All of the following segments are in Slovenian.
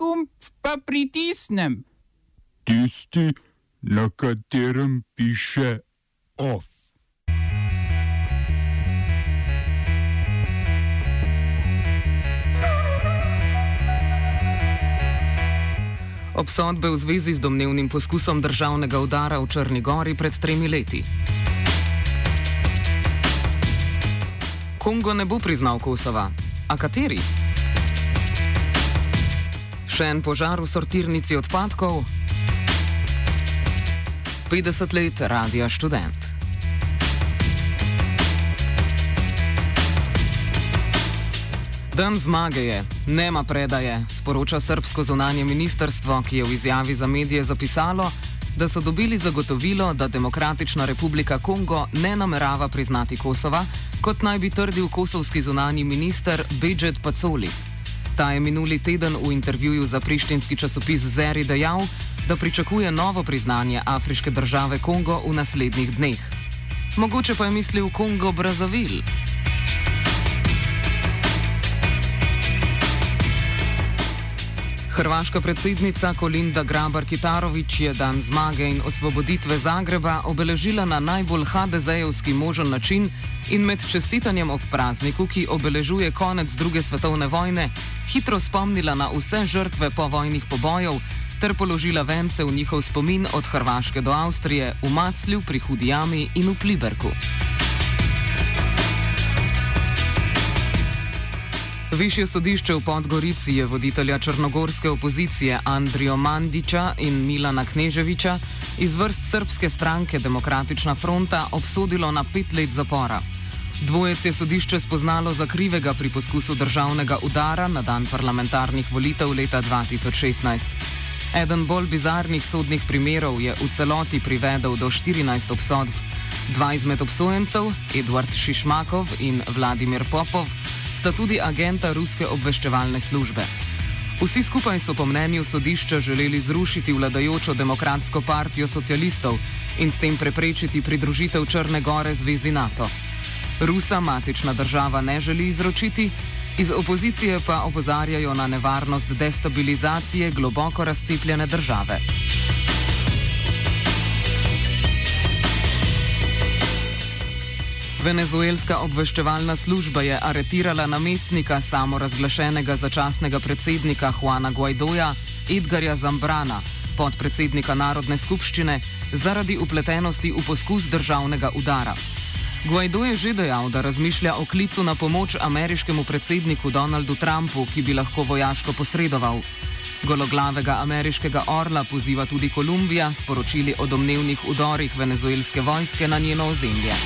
gumb pa pritisnem? Tisti, na katerem piše OF. Obsodbe v zvezi z domnevnim poskusom državnega udara v Črni Gori pred tremi leti. Kongo ne bo priznal Kosova. A kateri? Še en požar v sortirnici odpadkov? 50 let radija študent. Dan zmage je, nema predaje, sporoča srbsko zunanje ministrstvo, ki je v izjavi za medije zapisalo, da so dobili zagotovilo, da Demokratična republika Kongo ne namerava priznati Kosova, kot naj bi trdil kosovski zunani minister Bejdžet Pacoli. Ta je minuli teden v intervjuju za prištinski časopis Zeri dejal, da pričakuje novo priznanje afriške države Kongo v naslednjih dneh. Mogoče pa je mislil Kongo Brazavil. Hrvaška predsednica Kolinda Grabar-Kitarovič je dan zmage in osvoboditve Zagreba obeležila na najbolj HDZ-jevski možen način in med čestitanjem ob prazniku, ki obeležuje konec druge svetovne vojne, hitro spomnila na vse žrtve povojnih pobojev ter položila vence v njihov spomin od Hrvaške do Avstrije, v Maclju, pri Hudijami in v Pliberku. Višje sodišče v Podgorici je voditelja črnogorske opozicije Andrijo Mandiča in Milana Kneževiča iz vrst srpske stranke Demokratična fronta obsodilo na pet let zapora. Dvojec je sodišče spoznalo za krivega pri poskusu državnega udara na dan parlamentarnih volitev leta 2016. Eden bolj bizarnih sodnih primerov je v celoti privedel do 14 obsodb. Dva izmed obsojencev, Edward Šišmakov in Vladimir Popov, sta tudi agenta ruske obveščevalne službe. Vsi skupaj so po mnenju sodišča želeli zrušiti vladajočo demokratsko partijo socialistov in s tem preprečiti pridružitev Črne Gore zvezi NATO. Rusa matična država ne želi izročiti, iz opozicije pa opozarjajo na nevarnost destabilizacije globoko razcepljene države. Venezuelska obveščevalna služba je aretirala namestnika samorazglašenega začasnega predsednika Juana Guaidoja, Edgarja Zambrana, podpredsednika Narodne skupščine, zaradi upletenosti v poskus državnega udara. Guaido je že dejal, da razmišlja o klicu na pomoč ameriškemu predsedniku Donaldu Trumpu, ki bi lahko vojaško posredoval. Gologlavega ameriškega orla poziva tudi Kolumbija, sporočili o domnevnih udorih venezuelske vojske na njeno ozemlje.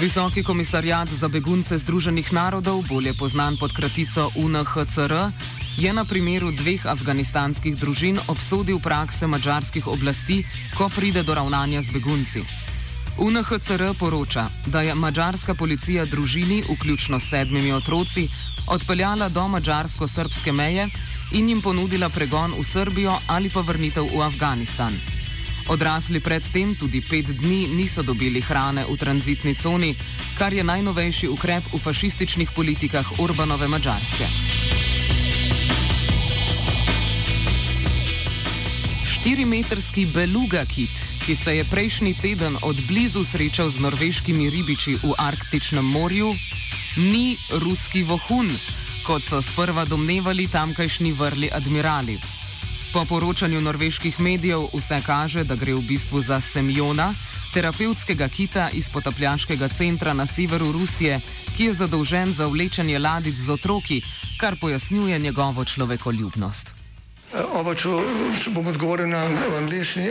Visoki komisarjat za begunce Združenih narodov, bolje znan pod kratico UNHCR, je na primeru dveh afganistanskih družin obsodil prakse mačarskih oblasti, ko pride do ravnanja z begunci. UNHCR poroča, da je mačarska policija družini, vključno s sedmimi otroci, odpeljala do mačarsko-srpske meje in jim ponudila pregon v Srbijo ali pa vrnitev v Afganistan. Odrasli predtem tudi pet dni niso dobili hrane v tranzitni coni, kar je najnovejši ukrep v fašističnih politikah Urbanove Mačarske. Štirimetrski beluga kit, ki se je prejšnji teden od blizu srečal z norveškimi ribiči v Arktičnem morju, ni ruski vohun, kot so sprva domnevali tamkajšnji vrli admirali. Po poročanju norveških medijev vse kaže, da gre v bistvu za Semjona, terapevtskega kita iz potapljaškega centra na severu Rusije, ki je zadolžen za vlečenje ladic z otroki, kar pojasnjuje njegovo človekoljubnost. Oba, če, če bom odgovoril na angliški.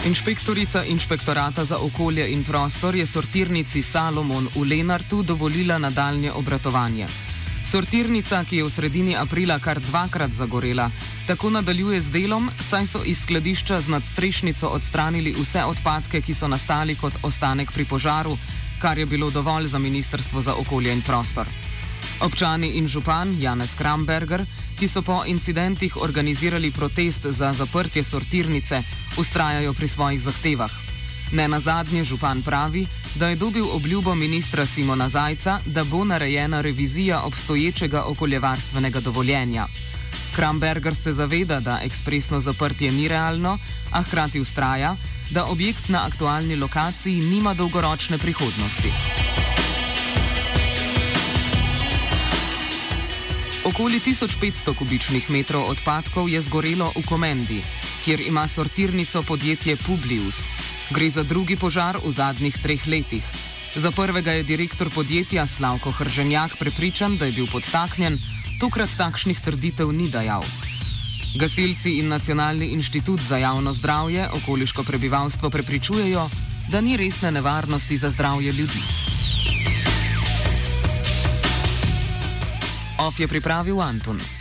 Inšpektorica inšpektorata za okolje in prostor je sortirnici Salomon v Lenartu dovolila nadaljne obratovanje. Sortirnica, ki je v sredini aprila kar dvakrat zagorela, tako nadaljuje z delom, saj so iz skladišča z nadstrešnico odstranili vse odpadke, ki so nastali kot ostanek pri požaru, kar je bilo dovolj za Ministrstvo za okolje in prostor. Občani in župan Janez Kramberger, ki so po incidentih organizirali protest za zaprtje sortirnice, ustrajajo pri svojih zahtevah. Ne na zadnje župan pravi, da je dobil obljubo ministra Simona Zajca, da bo narejena revizija obstoječega okoljevarstvenega dovoljenja. Kramberger se zaveda, da ekspresno zaprtje ni realno, a hkrati ustraja, da objekt na aktualni lokaciji nima dolgoročne prihodnosti. Okoli 1500 kubičnih metrov odpadkov je zgorelo v Komendi, kjer ima sortirnico podjetje Publius. Gre za drugi požar v zadnjih treh letih. Za prvega je direktor podjetja Slavko Hrženjak prepričan, da je bil podtaknjen, tokrat takšnih trditev ni dajal. Gasilci in Nacionalni inštitut za javno zdravje okoliško prebivalstvo prepričujejo, da ni resne nevarnosti za zdravje ljudi. OF je pripravil Anton.